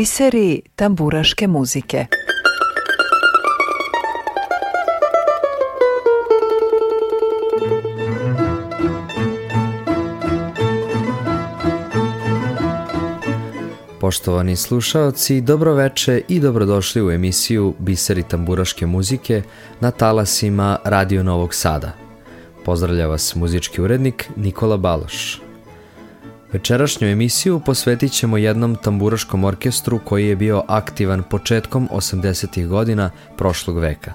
Biseri tamburaške muzike Poštovani slušaoci, dobroveče i dobrodošli u emisiju Biseri tamburaške muzike na talasima Radio Novog Sada. Pozdravlja vas muzički urednik Nikola Baloš. Večerašnju emisiju posvetit ćemo jednom tamburaškom orkestru koji je bio aktivan početkom 80. godina prošlog veka.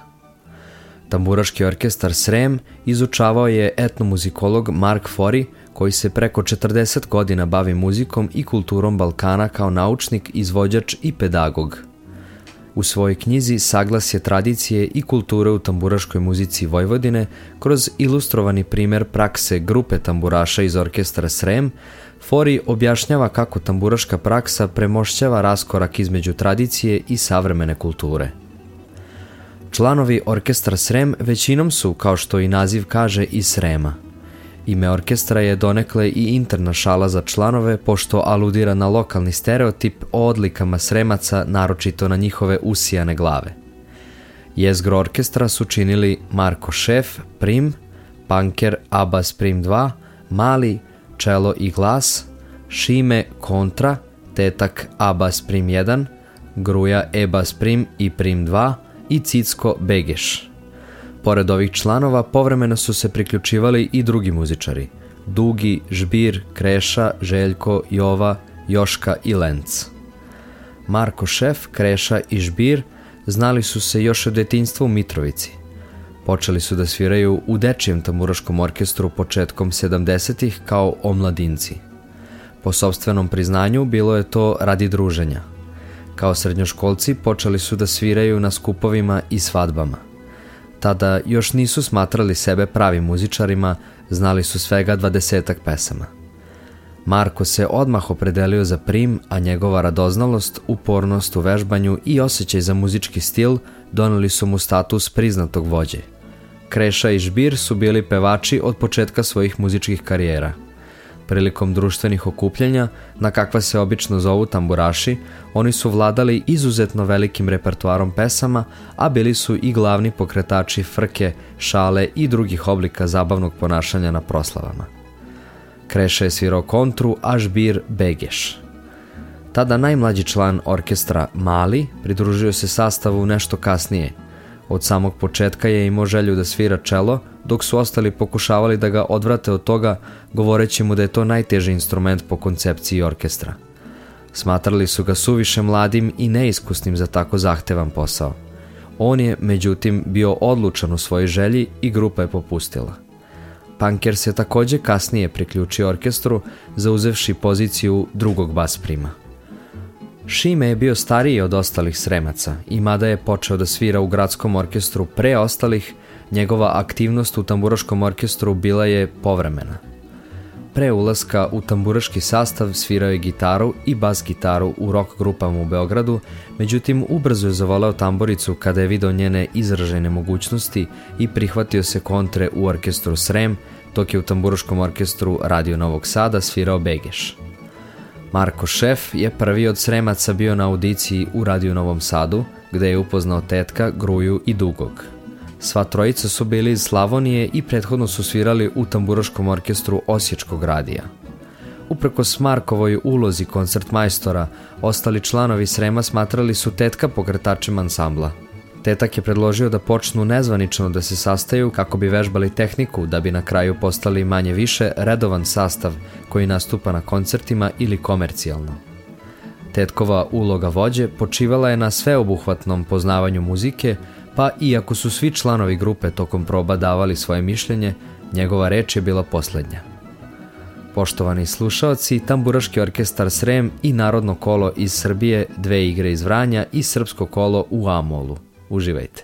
Tamburaški orkestar Srem izučavao je etnomuzikolog Mark Fori, koji se preko 40 godina bavi muzikom i kulturom Balkana kao naučnik, izvođač i pedagog. U svojoj knjizi Saglasje tradicije i kulture u tamburaškoj muzici Vojvodine kroz ilustrovani primer prakse grupe tamburaša iz orkestra Srem, Fori objašnjava kako tamburaška praksa premošćava raskorak između tradicije i savremene kulture. Članovi orkestra Srem većinom su, kao što i naziv kaže, iz Srema – Ime orkestra je donekle i interna šala za članove, pošto aludira na lokalni stereotip o odlikama sremaca, naročito na njihove usijane glave. Jezgro orkestra su činili Marko Šef, prim, Panker, Abbas prim 2, Mali, Čelo i glas, Šime, kontra, Tetak, Abbas prim 1, Gruja, Ebas prim i prim 2 i Cicko, Begeš. Pored ovih članova povremeno su se priključivali i drugi muzičari. Dugi, Žbir, Kreša, Željko, Jova, Joška i Lenc. Marko Šef, Kreša i Žbir znali su se još od detinjstva u Mitrovici. Počeli su da sviraju u dečijem tamburaškom orkestru početkom 70-ih kao omladinci. Po sobstvenom priznanju bilo je to radi druženja. Kao srednjoškolci počeli su da sviraju na skupovima i svadbama – tada još nisu smatrali sebe pravim muzičarima, znali su svega dvadesetak pesama. Marko se odmah opredelio za prim, a njegova radoznalost, upornost u vežbanju i osjećaj za muzički stil doneli su mu status priznatog vođe. Kreša i Žbir su bili pevači od početka svojih muzičkih karijera – Prilikom društvenih okupljanja, na kakva se obično zovu tamburaši, oni su vladali izuzetno velikim repertoarom pesama, a bili su i glavni pokretači frke, šale i drugih oblika zabavnog ponašanja na proslavama. Kreša je svirao kontru, a Žbir Begeš. Tada najmlađi član orkestra Mali pridružio se sastavu nešto kasnije. Od samog početka je imao želju da svira čelo, dok su ostali pokušavali da ga odvrate od toga, govoreći mu da je to najteži instrument po koncepciji orkestra. Smatrali su ga suviše mladim i neiskusnim za tako zahtevan posao. On je, međutim, bio odlučan u svojoj želji i grupa je popustila. Panker se takođe kasnije priključio orkestru, zauzevši poziciju drugog bas prima. Šime je bio stariji od ostalih sremaca i mada je počeo da svira u gradskom orkestru pre ostalih, njegova aktivnost u tamburaškom orkestru bila je povremena. Pre ulaska u tamburaški sastav svirao je gitaru i bas gitaru u rock grupama u Beogradu, međutim ubrzo je zavoleo tamburicu kada je video njene izražene mogućnosti i prihvatio se kontre u orkestru Srem, dok je u tamburaškom orkestru Radio Novog Sada svirao Begeš. Marko Šef je prvi od Sremaca bio na audiciji u Radio Novom Sadu, gde je upoznao tetka, Gruju i Dugog. Sva trojica su bili iz Slavonije i prethodno su svirali u tamburaškom orkestru Osječkog radija. Upreko Markovoj ulozi koncertmajstora, ostali članovi Srema smatrali su tetka pokretačem ansambla. Tetak je predložio da počnu nezvanično da se sastaju kako bi vežbali tehniku da bi na kraju postali manje više redovan sastav koji nastupa na koncertima ili komercijalno. Tetkova uloga vođe počivala je na sveobuhvatnom poznavanju muzike, pa iako su svi članovi grupe tokom proba davali svoje mišljenje, njegova reč je bila poslednja. Poštovani slušaoci, Tamburaški orkestar Srem i Narodno kolo iz Srbije, dve igre iz Vranja i Srpsko kolo u Amolu. Uživajte!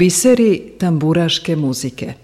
Biseri tamburaške muzike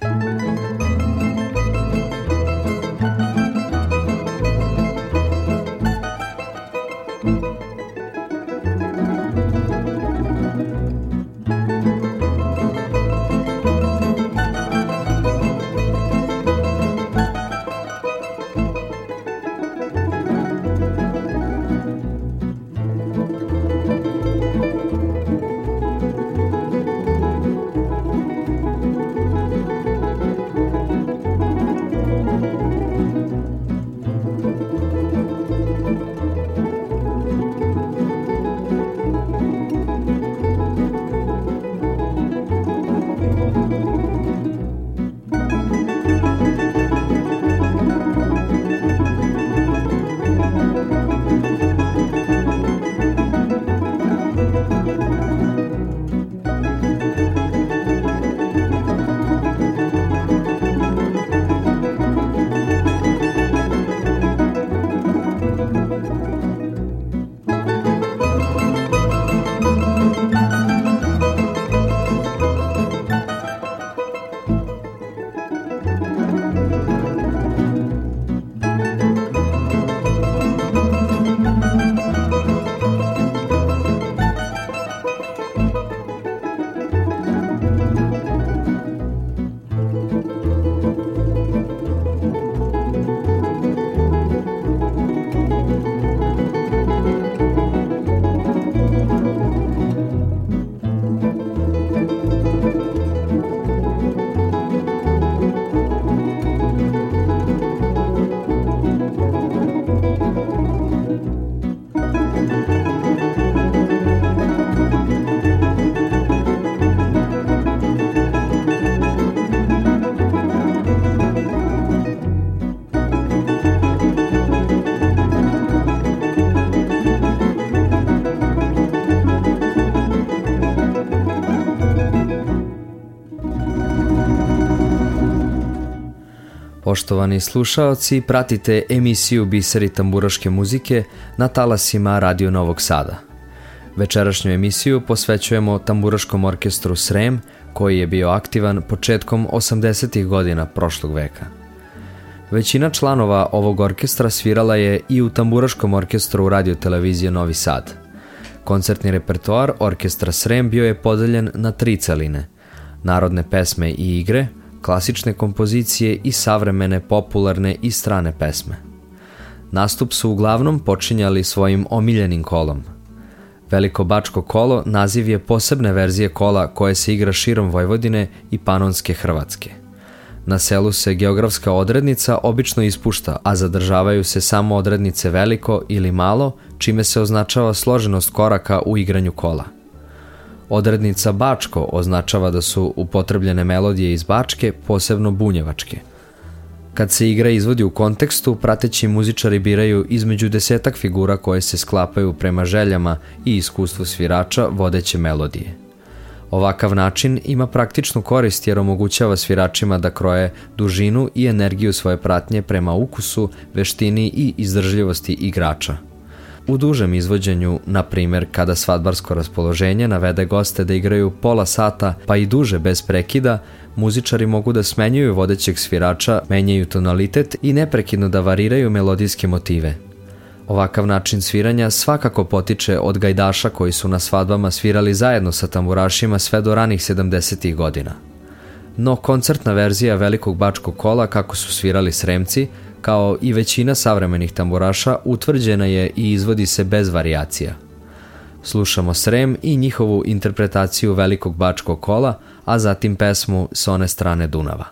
Poštovani slušaoci, pratite emisiju Biseri tamburaške muzike na talasima Radio Novog Sada. Večerašnju emisiju posvećujemo tamburaškom orkestru Srem, koji je bio aktivan početkom 80. godina prošlog veka. Većina članova ovog orkestra svirala je i u tamburaškom orkestru radio televizije Novi Sad. Koncertni repertoar orkestra Srem bio je podeljen na tri celine – narodne pesme i igre – klasične kompozicije i savremene, popularne i strane pesme. Nastup su uglavnom počinjali svojim omiljenim kolom. Veliko bačko kolo naziv je posebne verzije kola koje se igra širom Vojvodine i Panonske Hrvatske. Na selu se geografska odrednica obično ispušta, a zadržavaju se samo odrednice veliko ili malo, čime se označava složenost koraka u igranju kola. Odrednica Bačko označava da su upotrebljene melodije iz Bačke, posebno bunjevačke. Kad se igra izvodi u kontekstu, prateći muzičari biraju između desetak figura koje se sklapaju prema željama i iskustvu svirača vodeće melodije. Ovakav način ima praktičnu korist jer omogućava sviračima da kroje dužinu i energiju svoje pratnje prema ukusu, veštini i izdržljivosti igrača. U dužem izvođenju, na primer kada svadbarsko raspoloženje navede goste da igraju pola sata pa i duže bez prekida, muzičari mogu da smenjuju vodećeg svirača, menjaju tonalitet i neprekidno da variraju melodijske motive. Ovakav način sviranja svakako potiče od gajdaša koji su na svadbama svirali zajedno sa tamburašima sve do ranih 70. godina. No koncertna verzija velikog bačkog kola kako su svirali sremci kao i većina savremenih tamburaša, utvrđena je i izvodi se bez varijacija. Slušamo Srem i njihovu interpretaciju velikog bačkog kola, a zatim pesmu s one strane Dunava.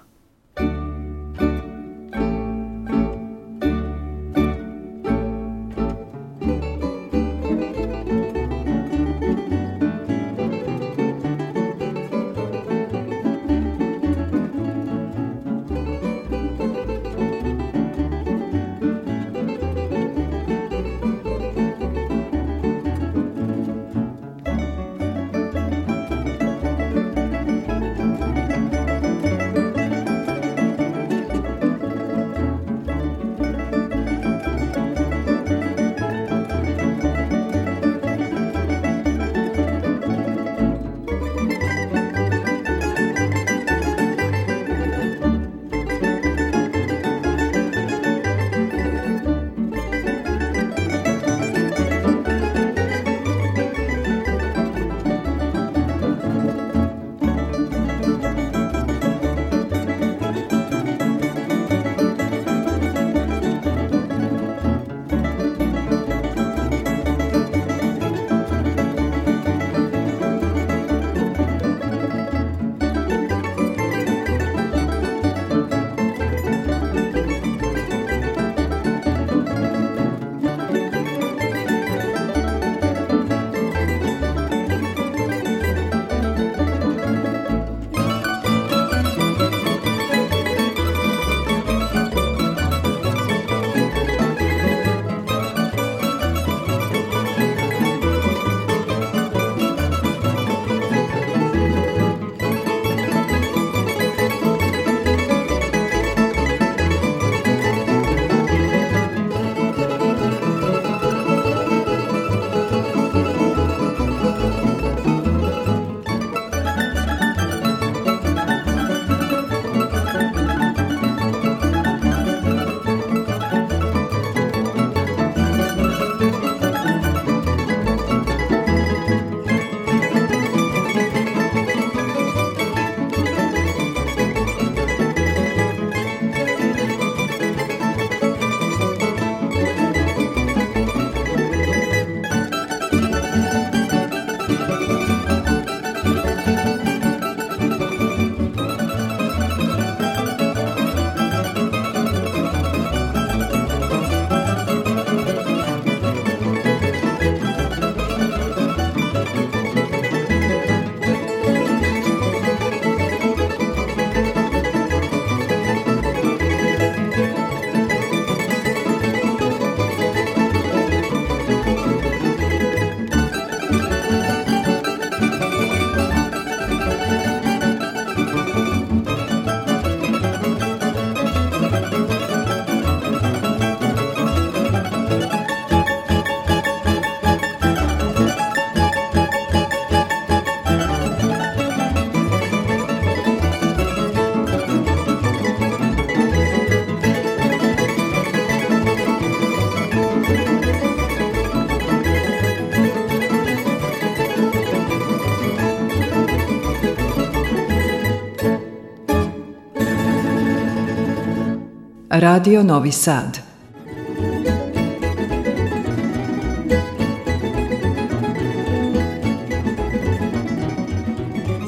Radio Novi Sad.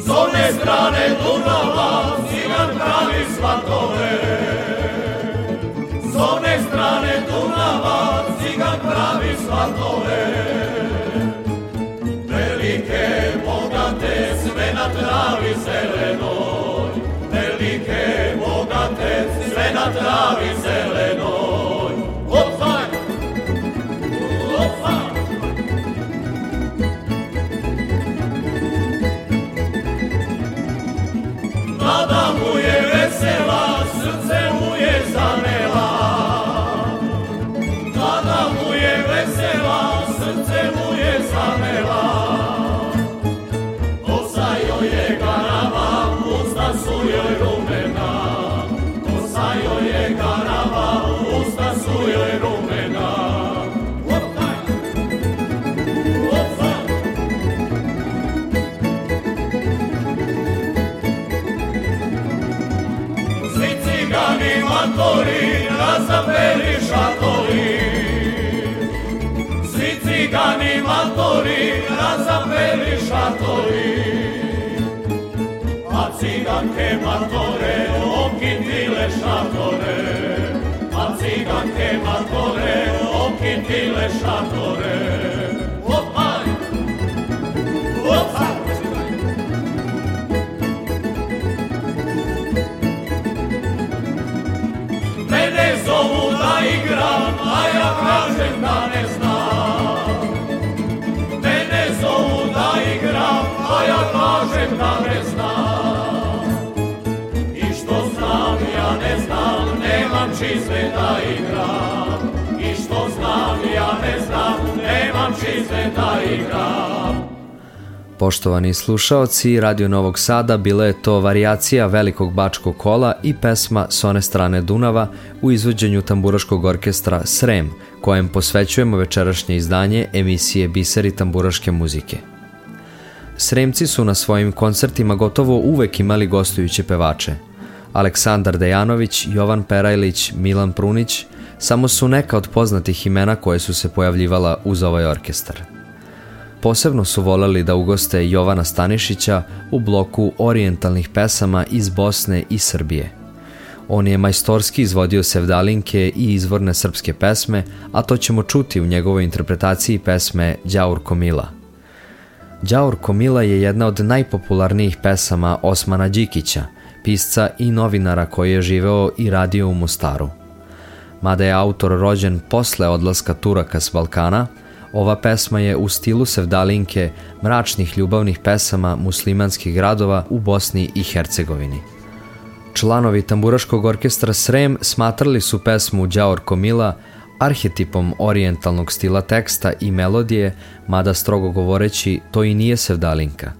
S one strane Dunava cigan pravi svatove S one strane Dunava cigan pravi svatove travi zelenoj razapeli šatori Svi cigani matori razapeli šatori A ciganke matore okitile šatore. A ciganke matore okitile šatore igram, a ja kažem da ne znam. Mene zovu da igram, a ja kažem da ne znam. I što znam, ja ne znam, nemam čizme da igram. I što znam, ja ne znam, nemam čizme da igram. Poštovani slušaoci Radio Novog Sada, bila je to varijacija Velikog bačkog kola i pesma S one strane Dunava u izvođenju tamburaškog orkestra Srem, kojem posvećujemo večerašnje izdanje emisije Biseri tamburaške muzike. Sremci su na svojim koncertima gotovo uvek imali gostujuće pevače. Aleksandar Dejanović, Jovan Perajlić, Milan Prunić samo su neka od poznatih imena koje su se pojavljivala uz ovaj orkestar. Posebno su voleli da ugoste Jovana Stanišića u bloku orijentalnih pesama iz Bosne i Srbije. On je majstorski izvodio sevdalinke i izvorne srpske pesme, a to ćemo čuti u njegovoj interpretaciji pesme Đaur Komila. Đaur Komila je jedna od najpopularnijih pesama Osmana Đikića, pisca i novinara koji je živeo i radio u Mostaru. Mada je autor rođen posle odlaska Turaka s Balkana, ova pesma je u stilu sevdalinke mračnih ljubavnih pesama muslimanskih gradova u Bosni i Hercegovini. Članovi tamburaškog orkestra Srem smatrali su pesmu Đaor Komila arhetipom orijentalnog stila teksta i melodije, mada strogo govoreći to i nije sevdalinka.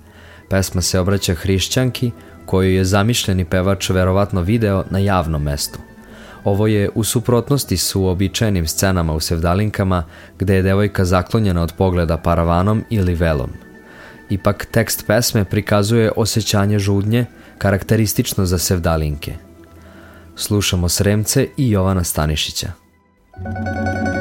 Pesma se obraća hrišćanki, koju je zamišljeni pevač verovatno video na javnom mestu. Ovo je u suprotnosti s uobičajenim scenama u sevdalinkama, gde je devojka zaklonjena od pogleda paravanom ili velom. Ipak tekst pesme prikazuje osjećanje žudnje, karakteristično za sevdalinke. Slušamo Sremce i Jovana Stanišića. Đaurko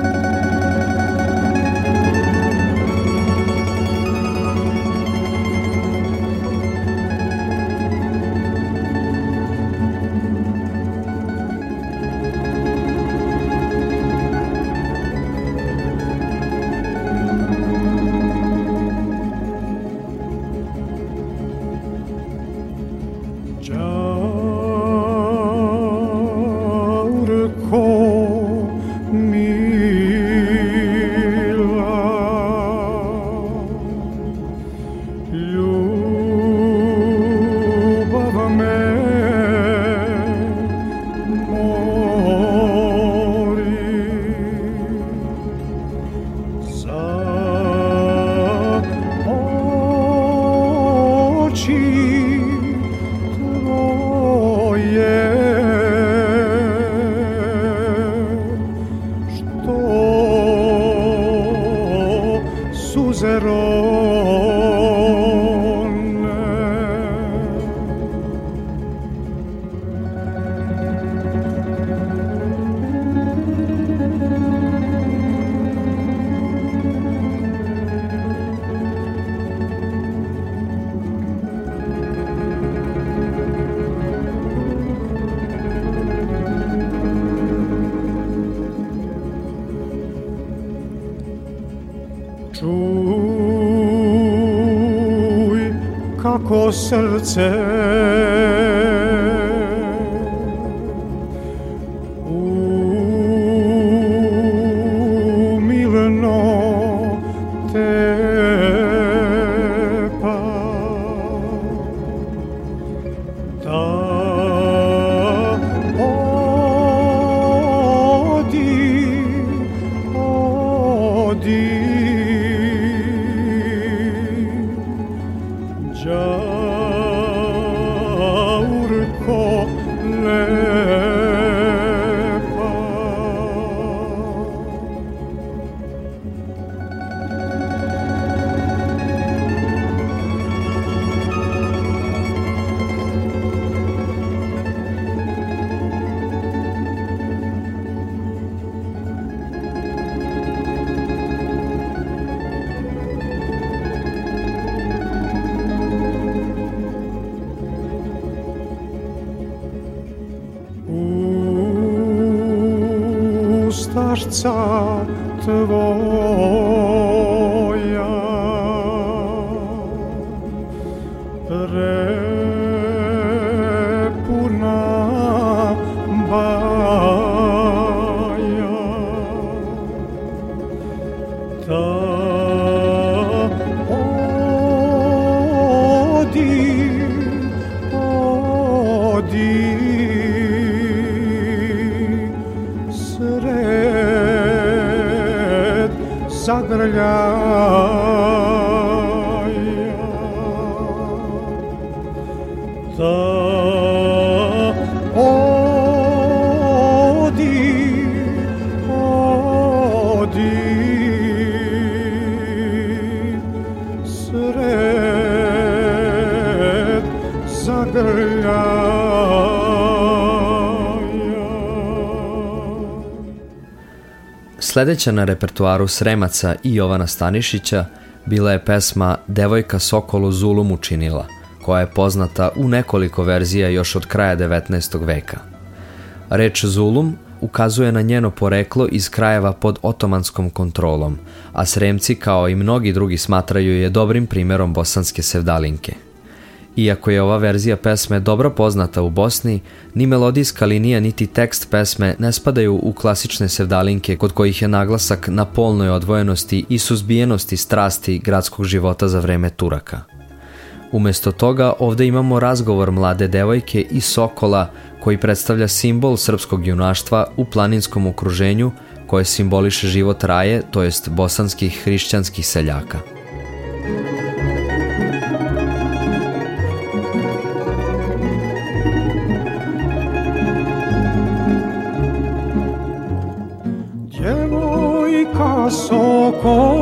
srce Sledeća na repertoaru Sremaca i Jovana Stanišića bila je pesma Devojka Sokolu Zulum učinila, koja je poznata u nekoliko verzija još od kraja 19. veka. Reč Zulum ukazuje na njeno poreklo iz krajeva pod otomanskom kontrolom, a Sremci kao i mnogi drugi smatraju je dobrim primerom bosanske sevdalinke. Iako je ova verzija pesme dobro poznata u Bosni, ni melodijska linija niti tekst pesme ne spadaju u klasične sevdalinke kod kojih je naglasak na polnoj odvojenosti i suzbijenosti strasti gradskog života za vreme Turaka. Umesto toga ovde imamo razgovor mlade devojke i sokola koji predstavlja simbol srpskog junaštva u planinskom okruženju koje simboliše život raje, to jest bosanskih hrišćanskih seljaka. Djevojka sokolu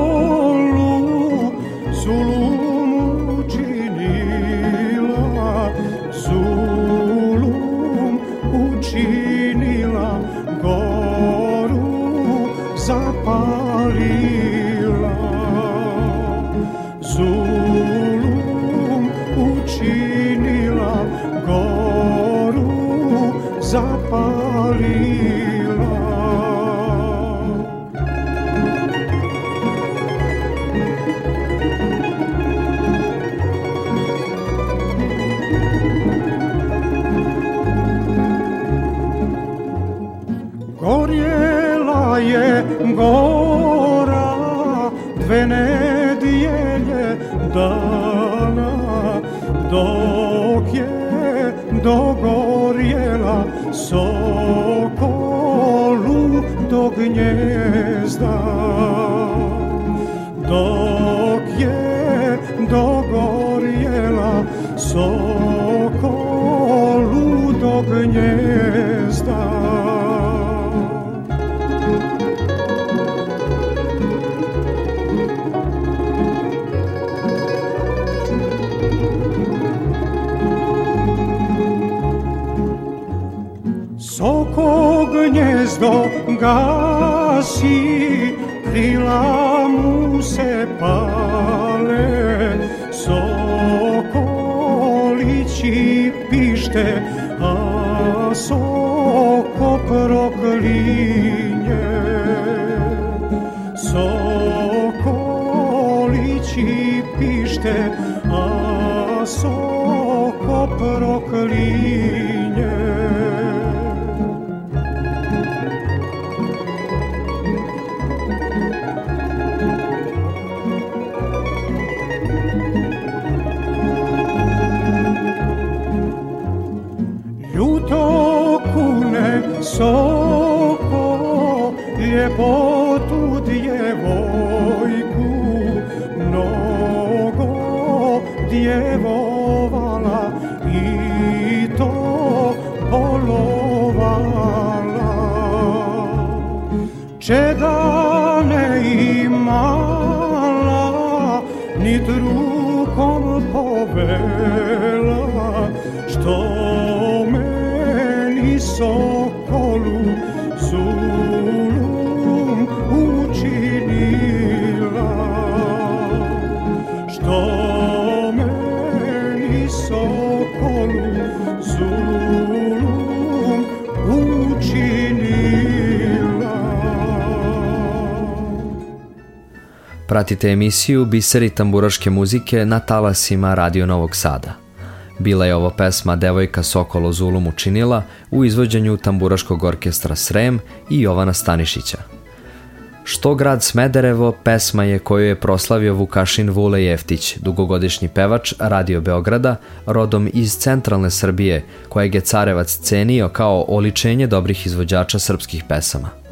sokolu do gnjezda Soko gnjezdo gasi, Pratite emisiju Biseri tamburaške muzike na talasima Radio Novog Sada. Bila je ovo pesma Devojka Sokolo Zulum učinila u izvođenju tamburaškog orkestra Srem i Jovana Stanišića. Što grad Smederevo pesma je koju je proslavio Vukašin Vule Jeftić, dugogodišnji pevač Radio Beograda, rodom iz centralne Srbije, kojeg je carevac cenio kao oličenje dobrih izvođača srpskih pesama.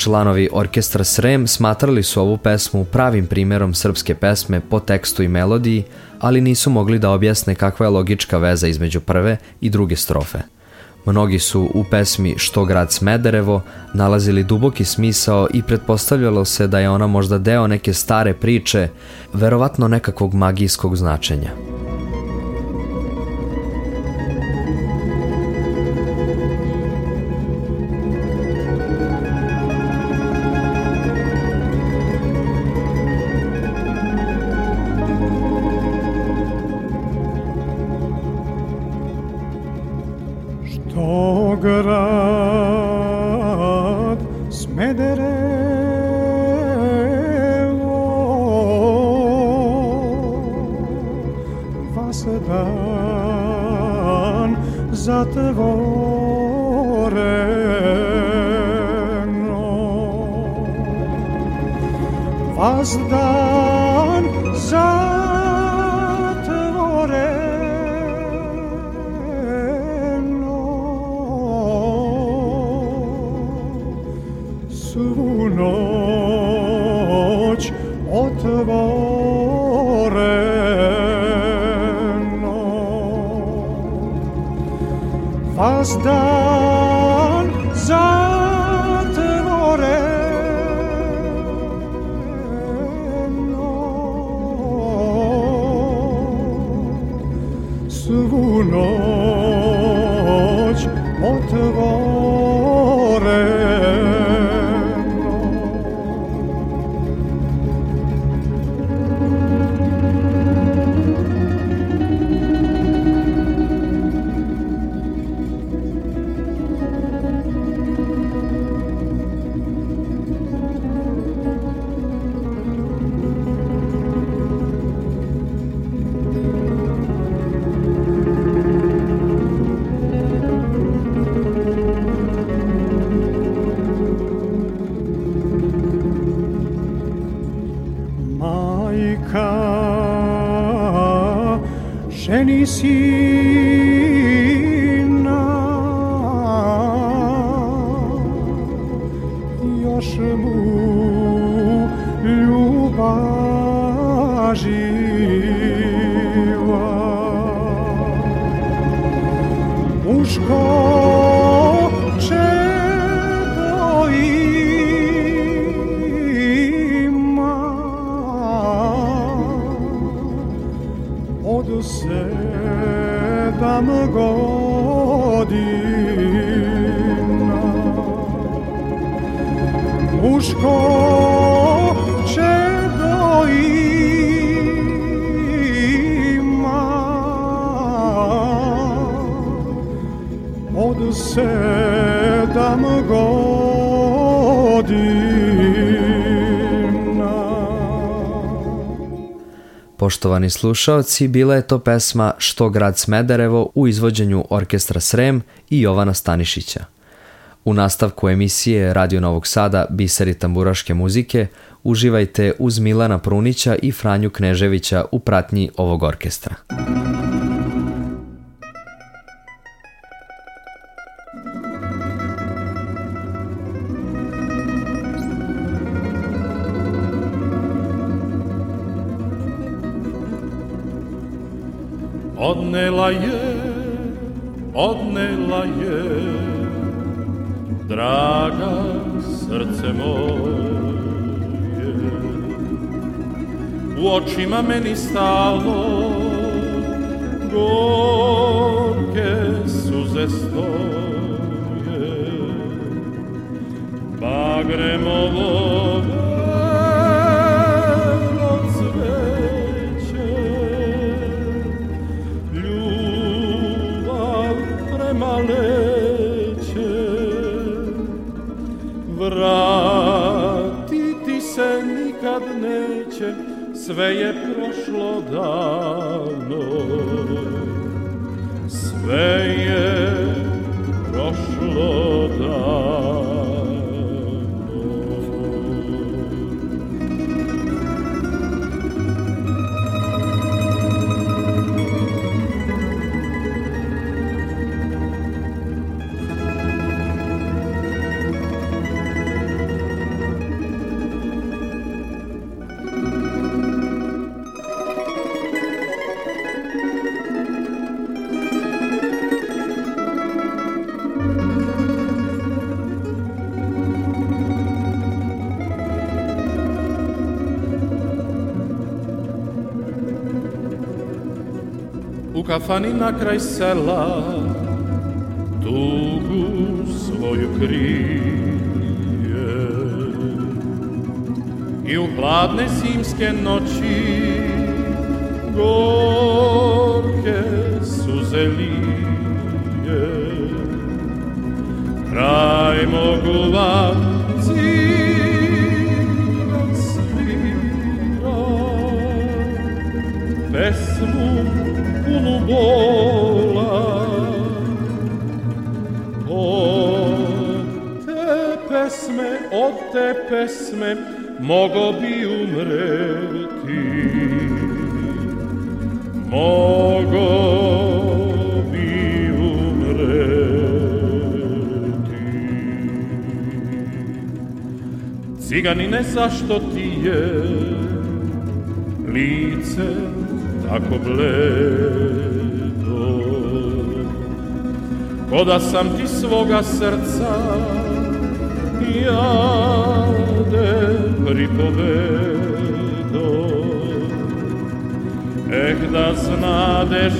Članovi orkestra Srem smatrali su ovu pesmu pravim primerom srpske pesme po tekstu i melodiji, ali nisu mogli da objasne kakva je logička veza između prve i druge strofe. Mnogi su u pesmi Što grad Smederevo nalazili duboki smisao i pretpostavljalo se da je ona možda deo neke stare priče, verovatno nekakvog magijskog značenja. Vas dan see Poštovani slušaoci, bila je to pesma Što grad Smederevo u izvođenju orkestra Srem i Jovana Stanišića. U nastavku emisije Radio Novog Sada Biseri tamburaške muzike uživajte uz Milana Prunića i Franju Kneževića u pratnji ovog orkestra. Odnela je, odnela je, draga srce moje. U očima meni stalo, gorke suze stoje. Bagremovo belo sve je prošlo davno, sve je prošlo davno. Kafani na kraj sela Tugu svoju krije. I u hladne zimske noći Gorke suze lije. Kraj moguva cigan svira pesmu bola Od te pesme, od te pesme mogo bi umreti. Mogo bi umreti. Ciganine, zašto ti je lice tako bledo Ko da sam ti svoga srca jade pripovedo Eh da znadeš,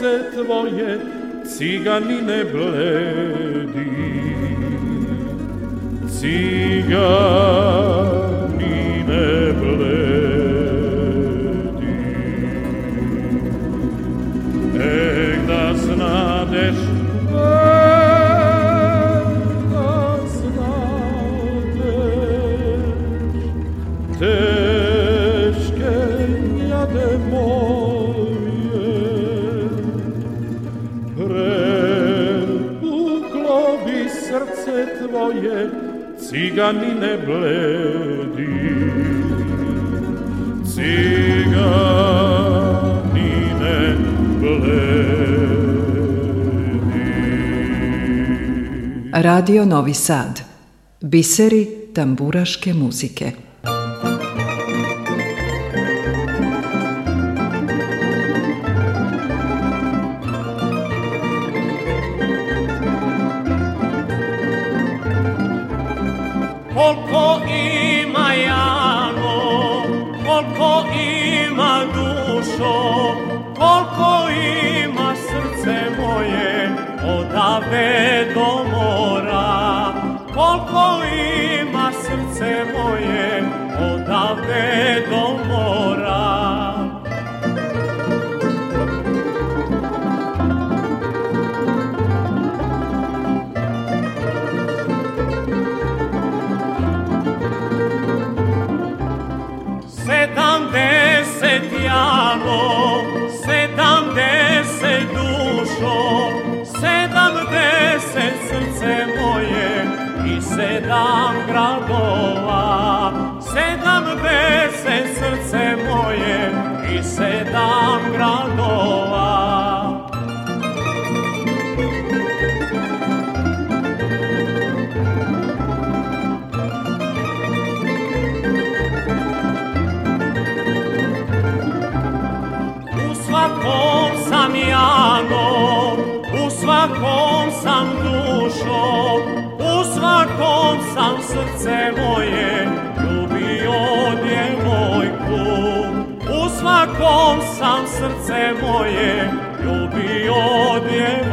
srce tvoje, ciganine bledi. Ciganine Radio Novi Sad. Biseri tamburaške muzike. Srce moje ljubio djevojku.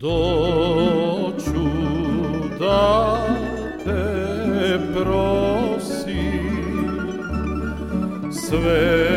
doću da te prosim sve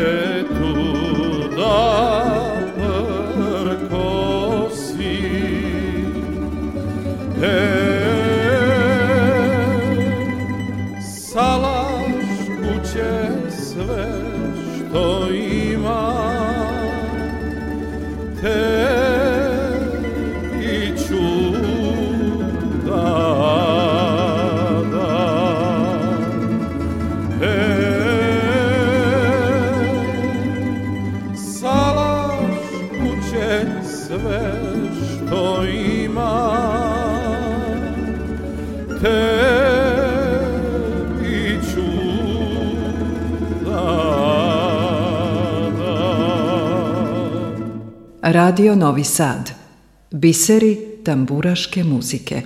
Radio Novi Sad. Biseri tamburaške muzike.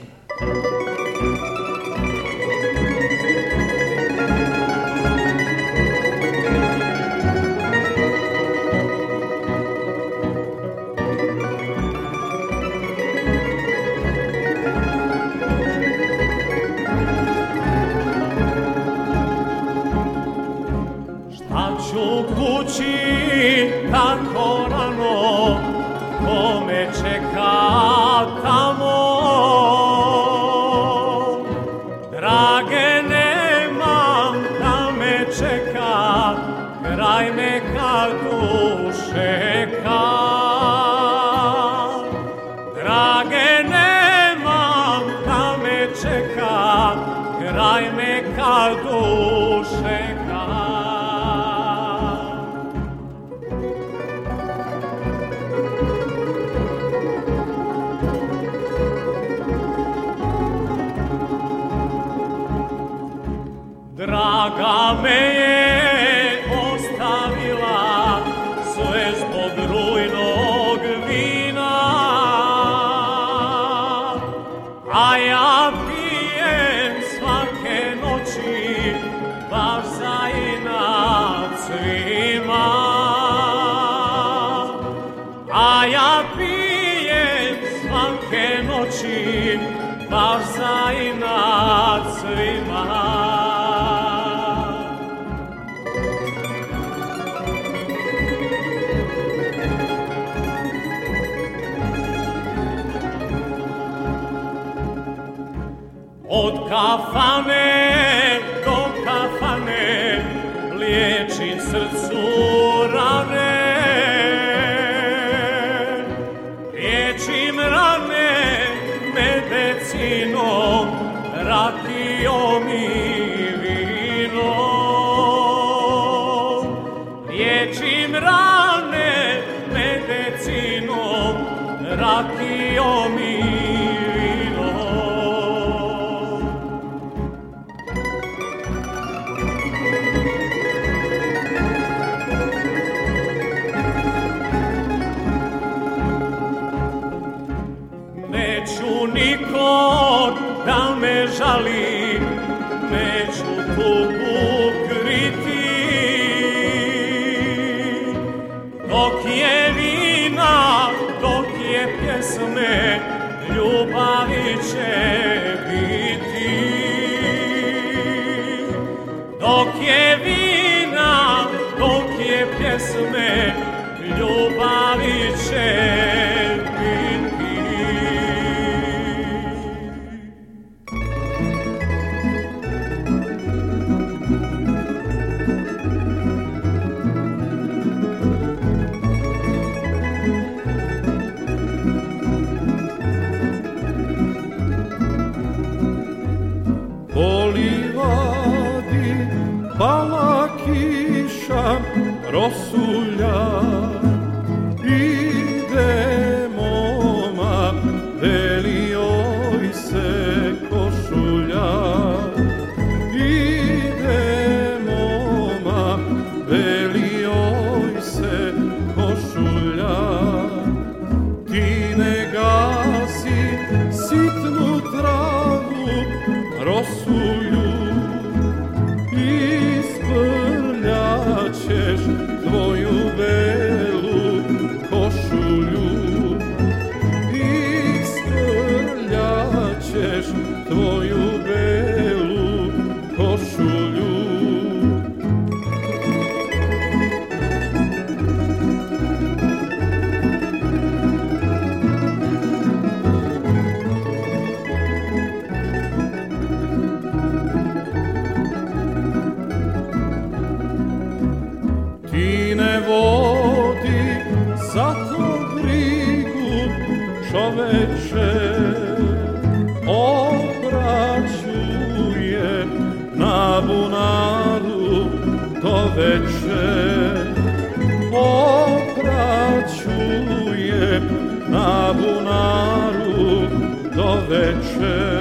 Na bunaru do veče.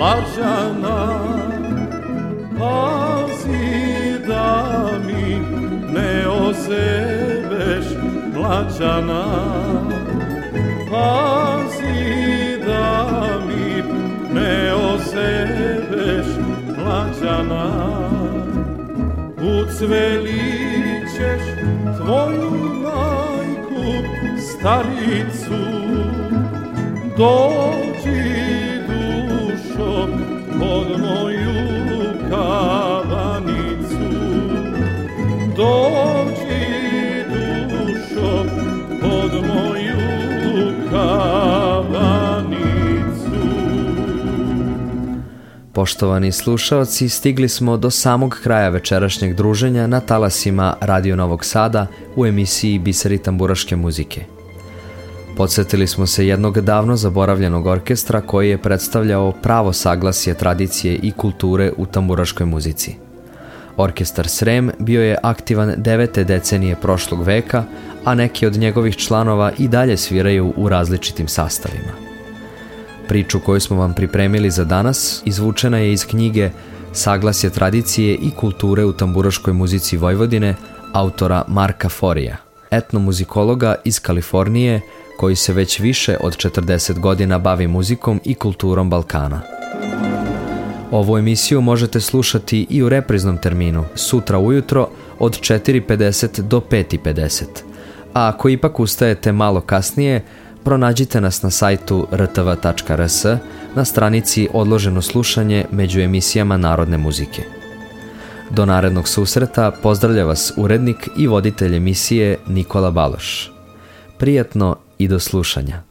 Lađana Pazi mlađana Pazi da mi ne ozebeš mlađana. Ucvelit ćeš tvoju majku staricu. Dođi Poštovani slušaoci, stigli smo do samog kraja večerašnjeg druženja na talasima Radio Novog Sada u emisiji Biseri tamburaške muzike. Podsjetili smo se jednog davno zaboravljenog orkestra koji je predstavljao pravo saglasje tradicije i kulture u tamburaškoj muzici. Orkestar Srem bio je aktivan devete decenije prošlog veka, a neki od njegovih članova i dalje sviraju u različitim sastavima. Priču koju smo vam pripremili za danas izvučena je iz knjige Saglasje tradicije i kulture u tamburaškoj muzici Vojvodine autora Marka Forija, etnomuzikologa iz Kalifornije koji se već više od 40 godina bavi muzikom i kulturom Balkana. Ovu emisiju možete slušati i u repriznom terminu, sutra ujutro od 4.50 do 5.50. A ako ipak ustajete malo kasnije, pronađite nas na sajtu rtv.rs na stranici Odloženo slušanje među emisijama narodne muzike. Do narednog susreta pozdravlja vas urednik i voditelj emisije Nikola Baloš. Prijatno i do slušanja.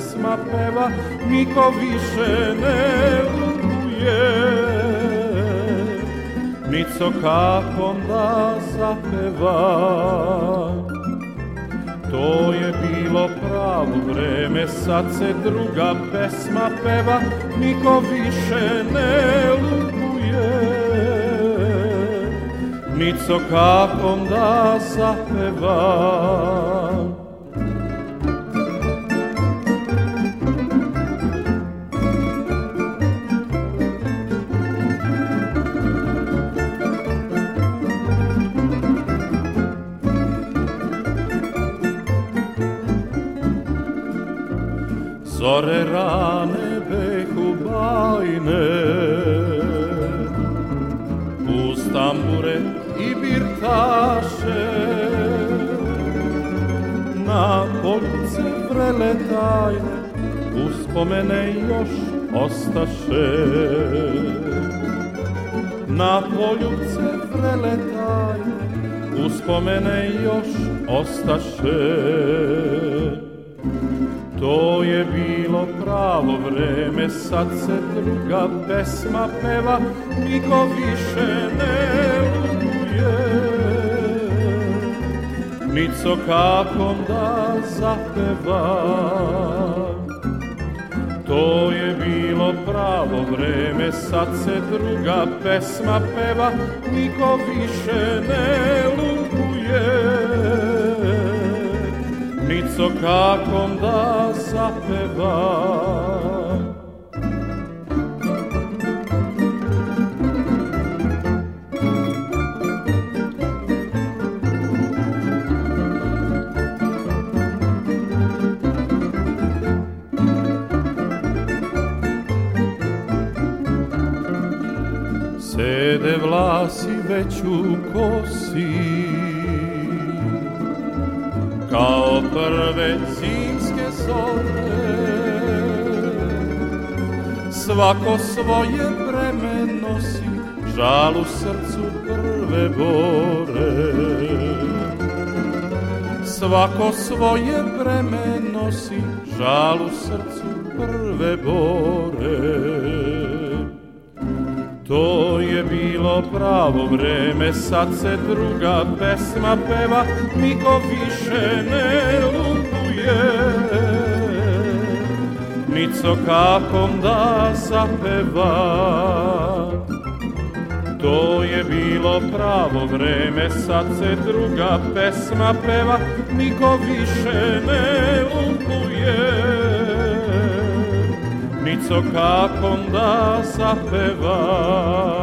Pesma peva, niko više ne lutuje. Nico kako da zapeva, To je bilo pravo vreme, sad se druga pesma peva, niko više ne lutuje. Nico kako da zapeva. Zore rane behu bajne. Uz tambure i birtaše Na poljuce vrele tajne Uspomene još ostaše. Na poljuce vrele tajne Uspomene još ostaše To je bilo pravo vreme, sad se druga pesma peva, niko više ne lutuje. Nico kako da zapeva, To je bilo pravo vreme, sad se druga pesma peva, niko više ne lutuje. Nico kako da zapeva. Sede vlasi već u Kao prve zimske zore Svako svoje breme nosi Žal u srcu prve bore. Svako svoje breme nosi Žal u srcu prve bore bilo pravo vreme, sad se druga pesma peva, niko više ne lutuje. Nico kakom da zapeva, To je bilo pravo vreme, sad se druga pesma peva, niko više ne lutuje. Mico kako da zapeva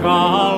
call.